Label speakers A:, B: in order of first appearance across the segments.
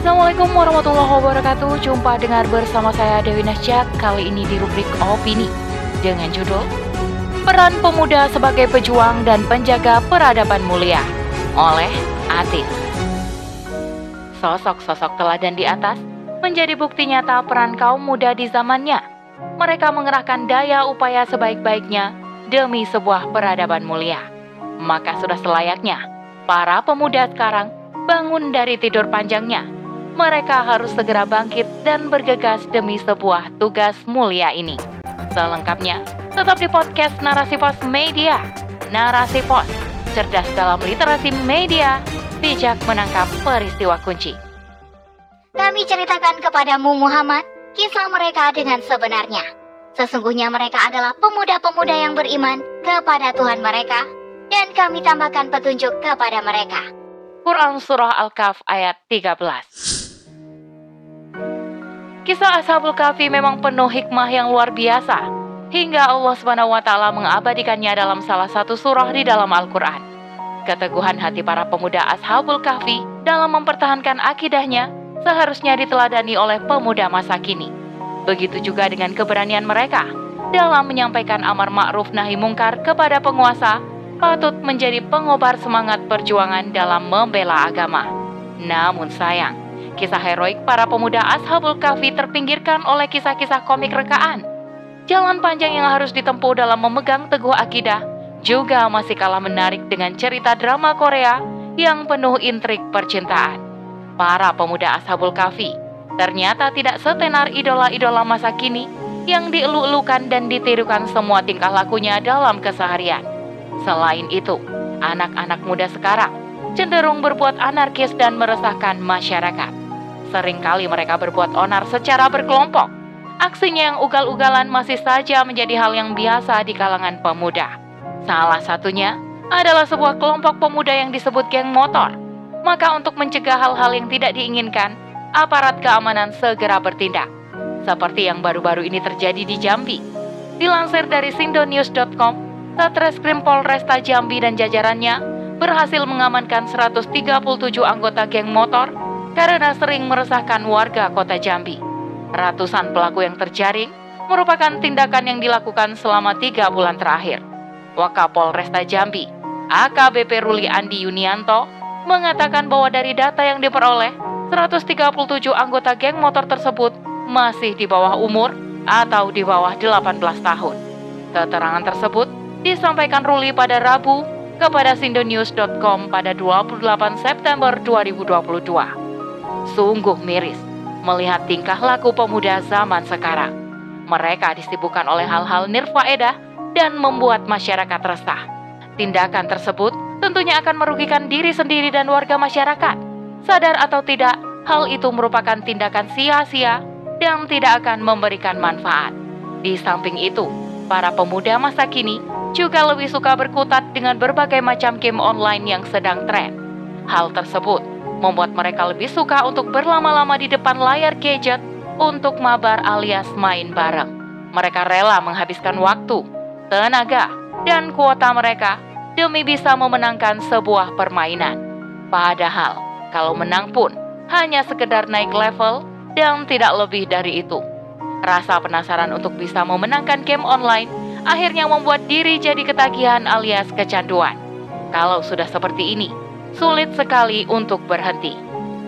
A: Assalamualaikum warahmatullahi wabarakatuh Jumpa dengar bersama saya Dewi Nasjak Kali ini di rubrik Opini Dengan judul Peran Pemuda sebagai Pejuang dan Penjaga Peradaban Mulia Oleh Atik Sosok-sosok teladan di atas menjadi bukti nyata peran kaum muda di zamannya. Mereka mengerahkan daya upaya sebaik-baiknya demi sebuah peradaban mulia. Maka sudah selayaknya para pemuda sekarang bangun dari tidur panjangnya. Mereka harus segera bangkit dan bergegas demi sebuah tugas mulia ini. Selengkapnya, tetap di podcast Narasi Pos Media. Narasi Pos, cerdas dalam literasi media, bijak menangkap peristiwa kunci.
B: Kami ceritakan kepadamu Muhammad kisah mereka dengan sebenarnya. Sesungguhnya mereka adalah pemuda-pemuda yang beriman kepada Tuhan mereka dan kami tambahkan petunjuk kepada mereka.
A: Quran Surah Al-Kahf ayat 13 Kisah Ashabul Kahfi memang penuh hikmah yang luar biasa, hingga Allah taala mengabadikannya dalam salah satu surah di dalam Al-Qur'an. Keteguhan hati para pemuda Ashabul Kahfi dalam mempertahankan akidahnya seharusnya diteladani oleh pemuda masa kini. Begitu juga dengan keberanian mereka dalam menyampaikan amar ma'ruf nahi mungkar kepada penguasa patut menjadi pengobar semangat perjuangan dalam membela agama. Namun sayang, Kisah heroik para pemuda Ashabul Kahfi terpinggirkan oleh kisah-kisah komik rekaan. Jalan panjang yang harus ditempuh dalam memegang teguh akidah juga masih kalah menarik dengan cerita drama Korea yang penuh intrik percintaan. Para pemuda Ashabul Kahfi ternyata tidak setenar idola-idola masa kini yang dielu-elukan dan ditirukan semua tingkah lakunya dalam keseharian. Selain itu, anak-anak muda sekarang cenderung berbuat anarkis dan meresahkan masyarakat. Seringkali mereka berbuat onar secara berkelompok. Aksinya yang ugal-ugalan masih saja menjadi hal yang biasa di kalangan pemuda. Salah satunya adalah sebuah kelompok pemuda yang disebut geng motor. Maka untuk mencegah hal-hal yang tidak diinginkan, aparat keamanan segera bertindak. Seperti yang baru-baru ini terjadi di Jambi. Dilansir dari sindonews.com, Satreskrim Polresta Jambi dan jajarannya berhasil mengamankan 137 anggota geng motor karena sering meresahkan warga kota Jambi. Ratusan pelaku yang terjaring merupakan tindakan yang dilakukan selama tiga bulan terakhir. Wakapol Resta Jambi, AKBP Ruli Andi Yunianto, mengatakan bahwa dari data yang diperoleh, 137 anggota geng motor tersebut masih di bawah umur atau di bawah 18 tahun. Keterangan tersebut disampaikan Ruli pada Rabu kepada sindonews.com pada 28 September 2022. Sungguh miris melihat tingkah laku pemuda zaman sekarang. Mereka disibukkan oleh hal-hal nirfaedah dan membuat masyarakat resah. Tindakan tersebut tentunya akan merugikan diri sendiri dan warga masyarakat. Sadar atau tidak, hal itu merupakan tindakan sia-sia dan tidak akan memberikan manfaat. Di samping itu, para pemuda masa kini juga lebih suka berkutat dengan berbagai macam game online yang sedang tren. Hal tersebut membuat mereka lebih suka untuk berlama-lama di depan layar gadget untuk mabar alias main bareng. Mereka rela menghabiskan waktu, tenaga, dan kuota mereka demi bisa memenangkan sebuah permainan. Padahal, kalau menang pun hanya sekedar naik level dan tidak lebih dari itu. Rasa penasaran untuk bisa memenangkan game online akhirnya membuat diri jadi ketagihan alias kecanduan. Kalau sudah seperti ini, sulit sekali untuk berhenti.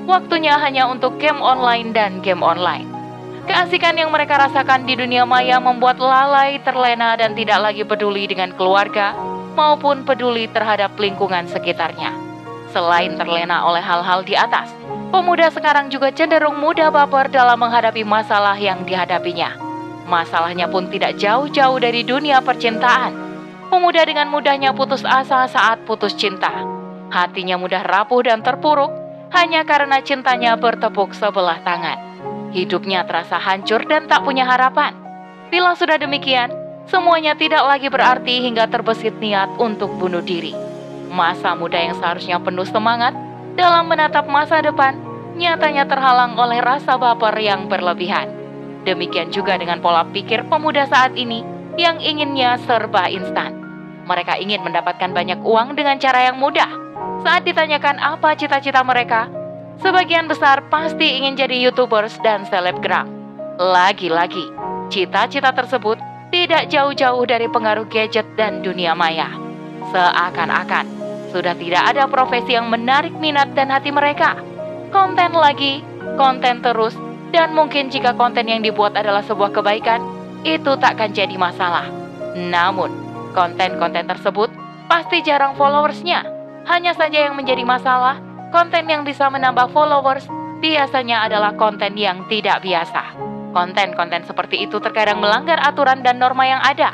A: Waktunya hanya untuk game online dan game online. Keasikan yang mereka rasakan di dunia maya membuat lalai, terlena, dan tidak lagi peduli dengan keluarga maupun peduli terhadap lingkungan sekitarnya. Selain terlena oleh hal-hal di atas, pemuda sekarang juga cenderung mudah baper dalam menghadapi masalah yang dihadapinya. Masalahnya pun tidak jauh-jauh dari dunia percintaan. Pemuda dengan mudahnya putus asa saat putus cinta Hatinya mudah rapuh dan terpuruk hanya karena cintanya bertepuk sebelah tangan. Hidupnya terasa hancur dan tak punya harapan. Bila sudah demikian, semuanya tidak lagi berarti hingga terbesit niat untuk bunuh diri. Masa muda yang seharusnya penuh semangat dalam menatap masa depan, nyatanya terhalang oleh rasa baper yang berlebihan. Demikian juga dengan pola pikir pemuda saat ini yang inginnya serba instan. Mereka ingin mendapatkan banyak uang dengan cara yang mudah, saat ditanyakan apa cita-cita mereka, Sebagian besar pasti ingin jadi YouTubers dan selebgram. Lagi-lagi, cita-cita tersebut tidak jauh-jauh dari pengaruh gadget dan dunia maya. Seakan-akan sudah tidak ada profesi yang menarik minat dan hati mereka. Konten lagi, konten terus, dan mungkin jika konten yang dibuat adalah sebuah kebaikan, itu takkan jadi masalah. Namun, konten-konten tersebut pasti jarang followersnya. Hanya saja yang menjadi masalah Konten yang bisa menambah followers biasanya adalah konten yang tidak biasa. Konten-konten seperti itu terkadang melanggar aturan dan norma yang ada.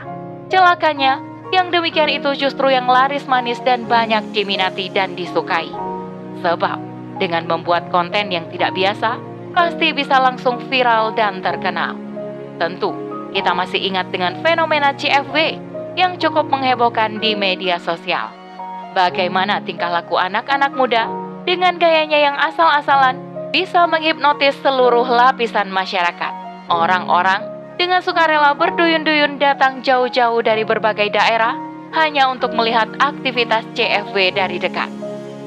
A: Celakanya, yang demikian itu justru yang laris manis dan banyak diminati dan disukai. Sebab, dengan membuat konten yang tidak biasa, pasti bisa langsung viral dan terkenal. Tentu, kita masih ingat dengan fenomena CFW yang cukup menghebohkan di media sosial. Bagaimana tingkah laku anak-anak muda dengan gayanya yang asal-asalan bisa menghipnotis seluruh lapisan masyarakat. Orang-orang dengan sukarela berduyun-duyun datang jauh-jauh dari berbagai daerah hanya untuk melihat aktivitas CFW dari dekat.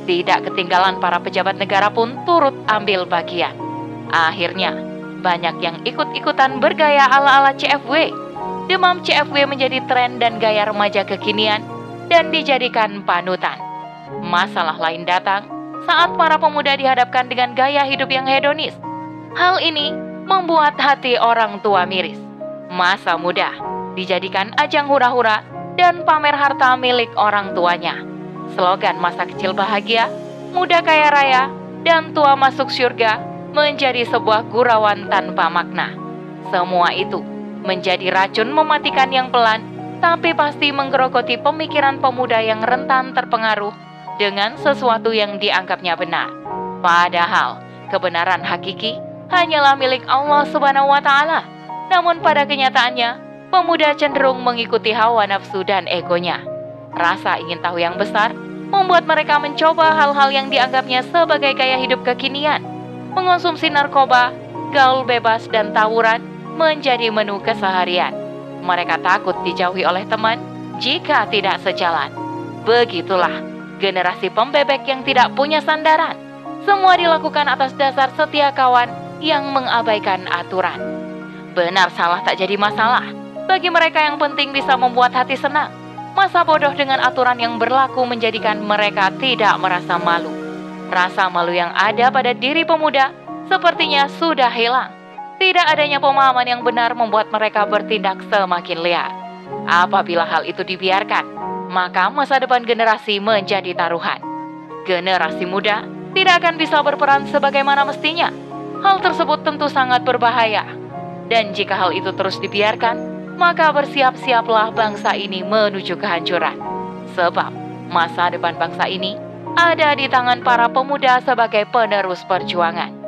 A: Tidak ketinggalan para pejabat negara pun turut ambil bagian. Akhirnya, banyak yang ikut-ikutan bergaya ala-ala CFW. Demam CFW menjadi tren dan gaya remaja kekinian dan dijadikan panutan. Masalah lain datang saat para pemuda dihadapkan dengan gaya hidup yang hedonis. Hal ini membuat hati orang tua miris. Masa muda dijadikan ajang hura-hura dan pamer harta milik orang tuanya. Slogan masa kecil bahagia, muda kaya raya, dan tua masuk surga menjadi sebuah gurauan tanpa makna. Semua itu menjadi racun mematikan yang pelan, tapi pasti menggerogoti pemikiran pemuda yang rentan terpengaruh dengan sesuatu yang dianggapnya benar. Padahal kebenaran hakiki hanyalah milik Allah Subhanahu wa taala. Namun pada kenyataannya, pemuda cenderung mengikuti hawa nafsu dan egonya. Rasa ingin tahu yang besar membuat mereka mencoba hal-hal yang dianggapnya sebagai gaya hidup kekinian. Mengonsumsi narkoba, gaul bebas dan tawuran menjadi menu keseharian. Mereka takut dijauhi oleh teman jika tidak sejalan. Begitulah generasi pembebek yang tidak punya sandaran. Semua dilakukan atas dasar setia kawan yang mengabaikan aturan. Benar salah tak jadi masalah. Bagi mereka yang penting bisa membuat hati senang. Masa bodoh dengan aturan yang berlaku menjadikan mereka tidak merasa malu. Rasa malu yang ada pada diri pemuda sepertinya sudah hilang. Tidak adanya pemahaman yang benar membuat mereka bertindak semakin liar. Apabila hal itu dibiarkan, maka masa depan generasi menjadi taruhan. Generasi muda tidak akan bisa berperan sebagaimana mestinya. Hal tersebut tentu sangat berbahaya. Dan jika hal itu terus dibiarkan, maka bersiap-siaplah bangsa ini menuju kehancuran. Sebab masa depan bangsa ini ada di tangan para pemuda sebagai penerus perjuangan.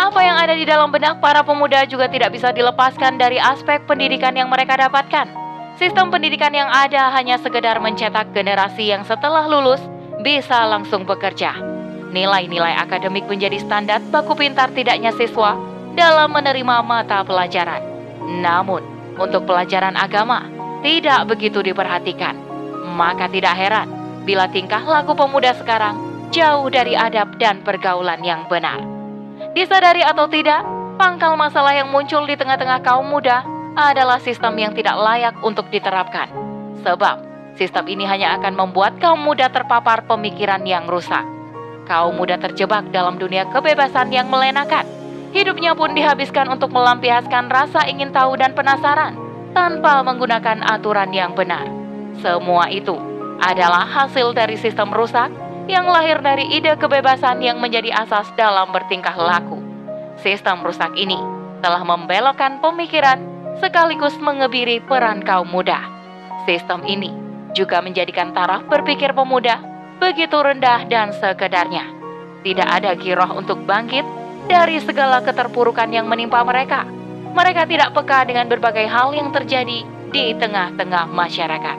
A: Apa yang ada di dalam benak para pemuda juga tidak bisa dilepaskan dari aspek pendidikan yang mereka dapatkan. Sistem pendidikan yang ada hanya sekedar mencetak generasi yang setelah lulus bisa langsung bekerja. Nilai-nilai akademik menjadi standar baku pintar tidaknya siswa dalam menerima mata pelajaran. Namun, untuk pelajaran agama tidak begitu diperhatikan. Maka tidak heran bila tingkah laku pemuda sekarang jauh dari adab dan pergaulan yang benar. Disadari atau tidak, pangkal masalah yang muncul di tengah-tengah kaum muda adalah sistem yang tidak layak untuk diterapkan. Sebab, sistem ini hanya akan membuat kaum muda terpapar pemikiran yang rusak. Kaum muda terjebak dalam dunia kebebasan yang melenakan. Hidupnya pun dihabiskan untuk melampiaskan rasa ingin tahu dan penasaran tanpa menggunakan aturan yang benar. Semua itu adalah hasil dari sistem rusak yang lahir dari ide kebebasan yang menjadi asas dalam bertingkah laku. Sistem rusak ini telah membelokkan pemikiran sekaligus mengebiri peran kaum muda. Sistem ini juga menjadikan taraf berpikir pemuda begitu rendah dan sekedarnya. Tidak ada giroh untuk bangkit dari segala keterpurukan yang menimpa mereka. Mereka tidak peka dengan berbagai hal yang terjadi di tengah-tengah masyarakat.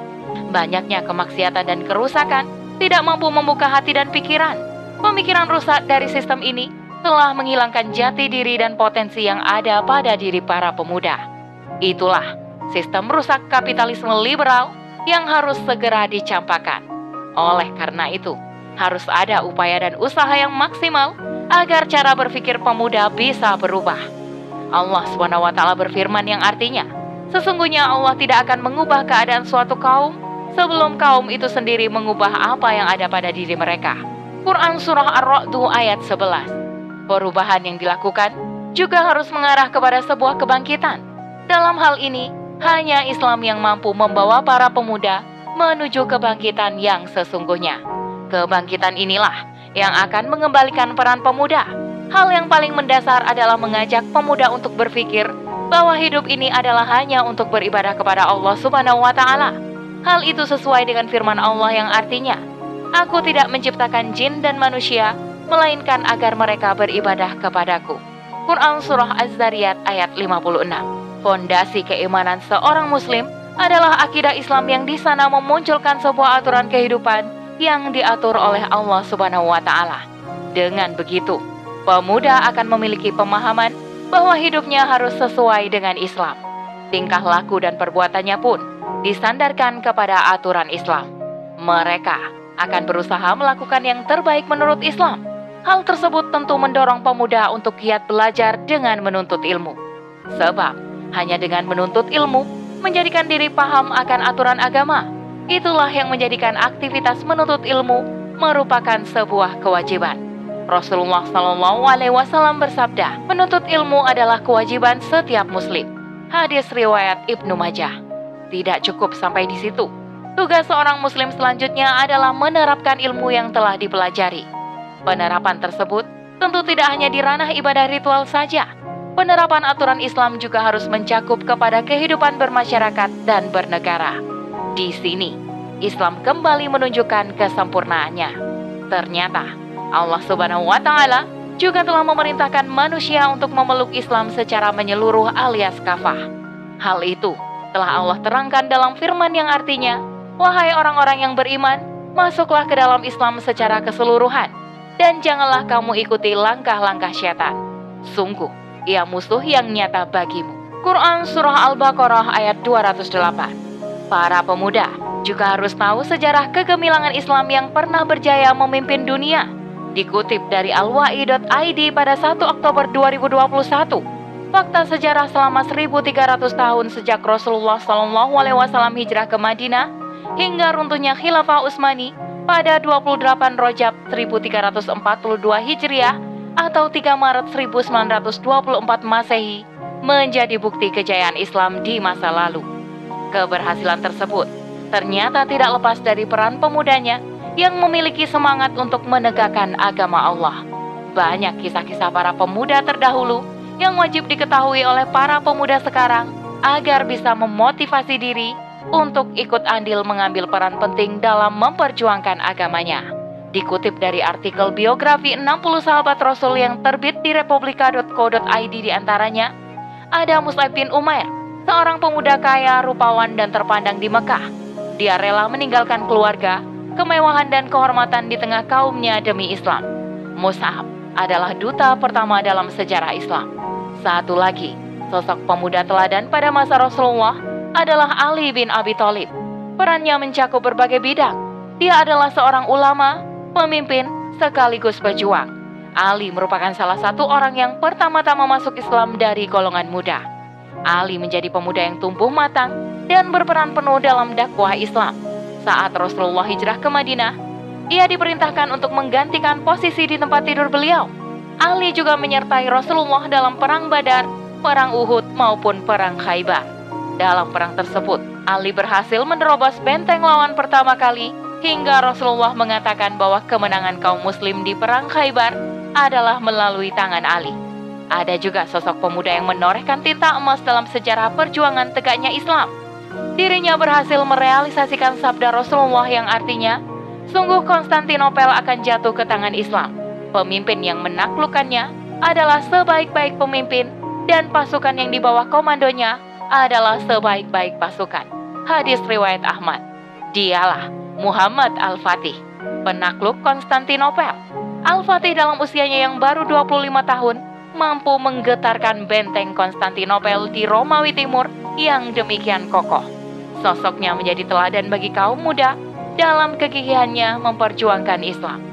A: Banyaknya kemaksiatan dan kerusakan tidak mampu membuka hati dan pikiran. Pemikiran rusak dari sistem ini telah menghilangkan jati diri dan potensi yang ada pada diri para pemuda. Itulah sistem rusak kapitalisme liberal yang harus segera dicampakkan. Oleh karena itu, harus ada upaya dan usaha yang maksimal agar cara berpikir pemuda bisa berubah. Allah SWT berfirman yang artinya, Sesungguhnya Allah tidak akan mengubah keadaan suatu kaum sebelum kaum itu sendiri mengubah apa yang ada pada diri mereka. Quran Surah Ar-Ra'du ayat 11 Perubahan yang dilakukan juga harus mengarah kepada sebuah kebangkitan. Dalam hal ini, hanya Islam yang mampu membawa para pemuda menuju kebangkitan yang sesungguhnya. Kebangkitan inilah yang akan mengembalikan peran pemuda. Hal yang paling mendasar adalah mengajak pemuda untuk berpikir bahwa hidup ini adalah hanya untuk beribadah kepada Allah Subhanahu wa taala. Hal itu sesuai dengan firman Allah yang artinya, Aku tidak menciptakan jin dan manusia, melainkan agar mereka beribadah kepadaku. Quran Surah Az-Zariyat ayat 56 Fondasi keimanan seorang muslim adalah akidah Islam yang di sana memunculkan sebuah aturan kehidupan yang diatur oleh Allah Subhanahu wa taala. Dengan begitu, pemuda akan memiliki pemahaman bahwa hidupnya harus sesuai dengan Islam. Tingkah laku dan perbuatannya pun disandarkan kepada aturan Islam. Mereka akan berusaha melakukan yang terbaik menurut Islam. Hal tersebut tentu mendorong pemuda untuk giat belajar dengan menuntut ilmu. Sebab hanya dengan menuntut ilmu menjadikan diri paham akan aturan agama. Itulah yang menjadikan aktivitas menuntut ilmu merupakan sebuah kewajiban. Rasulullah Shallallahu Alaihi Wasallam bersabda, menuntut ilmu adalah kewajiban setiap Muslim. Hadis riwayat Ibnu Majah. Tidak cukup sampai di situ. Tugas seorang Muslim selanjutnya adalah menerapkan ilmu yang telah dipelajari. Penerapan tersebut tentu tidak hanya di ranah ibadah ritual saja. Penerapan aturan Islam juga harus mencakup kepada kehidupan bermasyarakat dan bernegara. Di sini, Islam kembali menunjukkan kesempurnaannya. Ternyata, Allah Subhanahu wa taala juga telah memerintahkan manusia untuk memeluk Islam secara menyeluruh alias kafah. Hal itu telah Allah terangkan dalam firman yang artinya, "Wahai orang-orang yang beriman, masuklah ke dalam Islam secara keseluruhan dan janganlah kamu ikuti langkah-langkah syaitan. Sungguh, ia musuh yang nyata bagimu." Quran Surah Al-Baqarah ayat 208 Para pemuda juga harus tahu sejarah kegemilangan Islam yang pernah berjaya memimpin dunia Dikutip dari alwai.id pada 1 Oktober 2021, fakta sejarah selama 1300 tahun sejak Rasulullah Shallallahu alaihi wasallam hijrah ke Madinah hingga runtuhnya Khilafah Utsmani pada 28 Rojab 1342 Hijriah atau 3 Maret 1924 Masehi menjadi bukti kejayaan Islam di masa lalu. Keberhasilan tersebut ternyata tidak lepas dari peran pemudanya yang memiliki semangat untuk menegakkan agama Allah. Banyak kisah-kisah para pemuda terdahulu yang wajib diketahui oleh para pemuda sekarang agar bisa memotivasi diri untuk ikut andil mengambil peran penting dalam memperjuangkan agamanya. Dikutip dari artikel biografi 60 sahabat Rasul yang terbit di republika.co.id di antaranya, ada Mus'ab bin Umair, seorang pemuda kaya, rupawan, dan terpandang di Mekah. Dia rela meninggalkan keluarga kemewahan dan kehormatan di tengah kaumnya demi Islam. Mus'ab adalah duta pertama dalam sejarah Islam. Satu lagi, sosok pemuda teladan pada masa Rasulullah adalah Ali bin Abi Thalib. Perannya mencakup berbagai bidang. Dia adalah seorang ulama, pemimpin, sekaligus pejuang. Ali merupakan salah satu orang yang pertama-tama masuk Islam dari golongan muda. Ali menjadi pemuda yang tumbuh matang dan berperan penuh dalam dakwah Islam. Saat Rasulullah hijrah ke Madinah, ia diperintahkan untuk menggantikan posisi di tempat tidur beliau. Ali juga menyertai Rasulullah dalam perang Badar, perang Uhud maupun perang Khaybar. Dalam perang tersebut, Ali berhasil menerobos benteng lawan pertama kali hingga Rasulullah mengatakan bahwa kemenangan kaum muslim di perang Khaybar adalah melalui tangan Ali. Ada juga sosok pemuda yang menorehkan tinta emas dalam sejarah perjuangan tegaknya Islam dirinya berhasil merealisasikan sabda Rasulullah yang artinya, sungguh Konstantinopel akan jatuh ke tangan Islam. Pemimpin yang menaklukkannya adalah sebaik-baik pemimpin dan pasukan yang di bawah komandonya adalah sebaik-baik pasukan. Hadis riwayat Ahmad. Dialah Muhammad Al-Fatih, penakluk Konstantinopel. Al-Fatih dalam usianya yang baru 25 tahun mampu menggetarkan benteng Konstantinopel di Romawi Timur yang demikian kokoh. Sosoknya menjadi teladan bagi kaum muda dalam kegigihannya memperjuangkan Islam.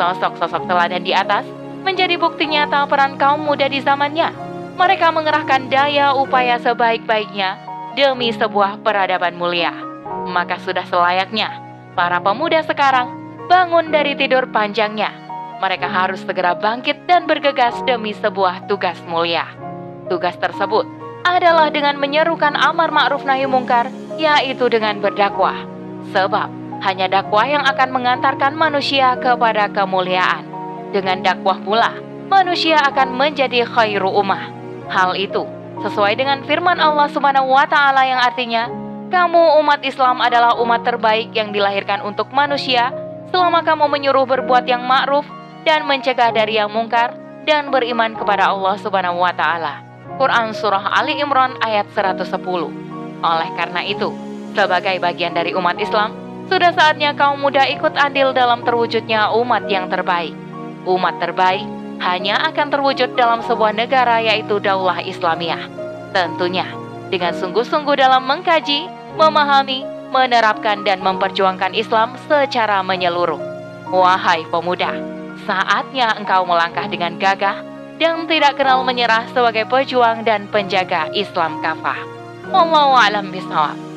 A: Sosok-sosok teladan di atas menjadi bukti nyata peran kaum muda di zamannya. Mereka mengerahkan daya upaya sebaik-baiknya demi sebuah peradaban mulia. Maka sudah selayaknya para pemuda sekarang bangun dari tidur panjangnya. Mereka harus segera bangkit dan bergegas demi sebuah tugas mulia. Tugas tersebut adalah dengan menyerukan amar ma'ruf nahi mungkar, yaitu dengan berdakwah. Sebab hanya dakwah yang akan mengantarkan manusia kepada kemuliaan. Dengan dakwah pula, manusia akan menjadi khairu ummah. Hal itu sesuai dengan firman Allah Subhanahu wa taala yang artinya, "Kamu umat Islam adalah umat terbaik yang dilahirkan untuk manusia selama kamu menyuruh berbuat yang ma'ruf dan mencegah dari yang mungkar dan beriman kepada Allah Subhanahu wa taala." Quran Surah Ali Imran ayat 110. Oleh karena itu, sebagai bagian dari umat Islam, sudah saatnya kaum muda ikut andil dalam terwujudnya umat yang terbaik. Umat terbaik hanya akan terwujud dalam sebuah negara yaitu Daulah Islamiyah. Tentunya dengan sungguh-sungguh dalam mengkaji, memahami, menerapkan dan memperjuangkan Islam secara menyeluruh. Wahai pemuda, saatnya engkau melangkah dengan gagah dan tidak kenal menyerah sebagai pejuang dan penjaga Islam kafah. Wallahu a'lam bishawab.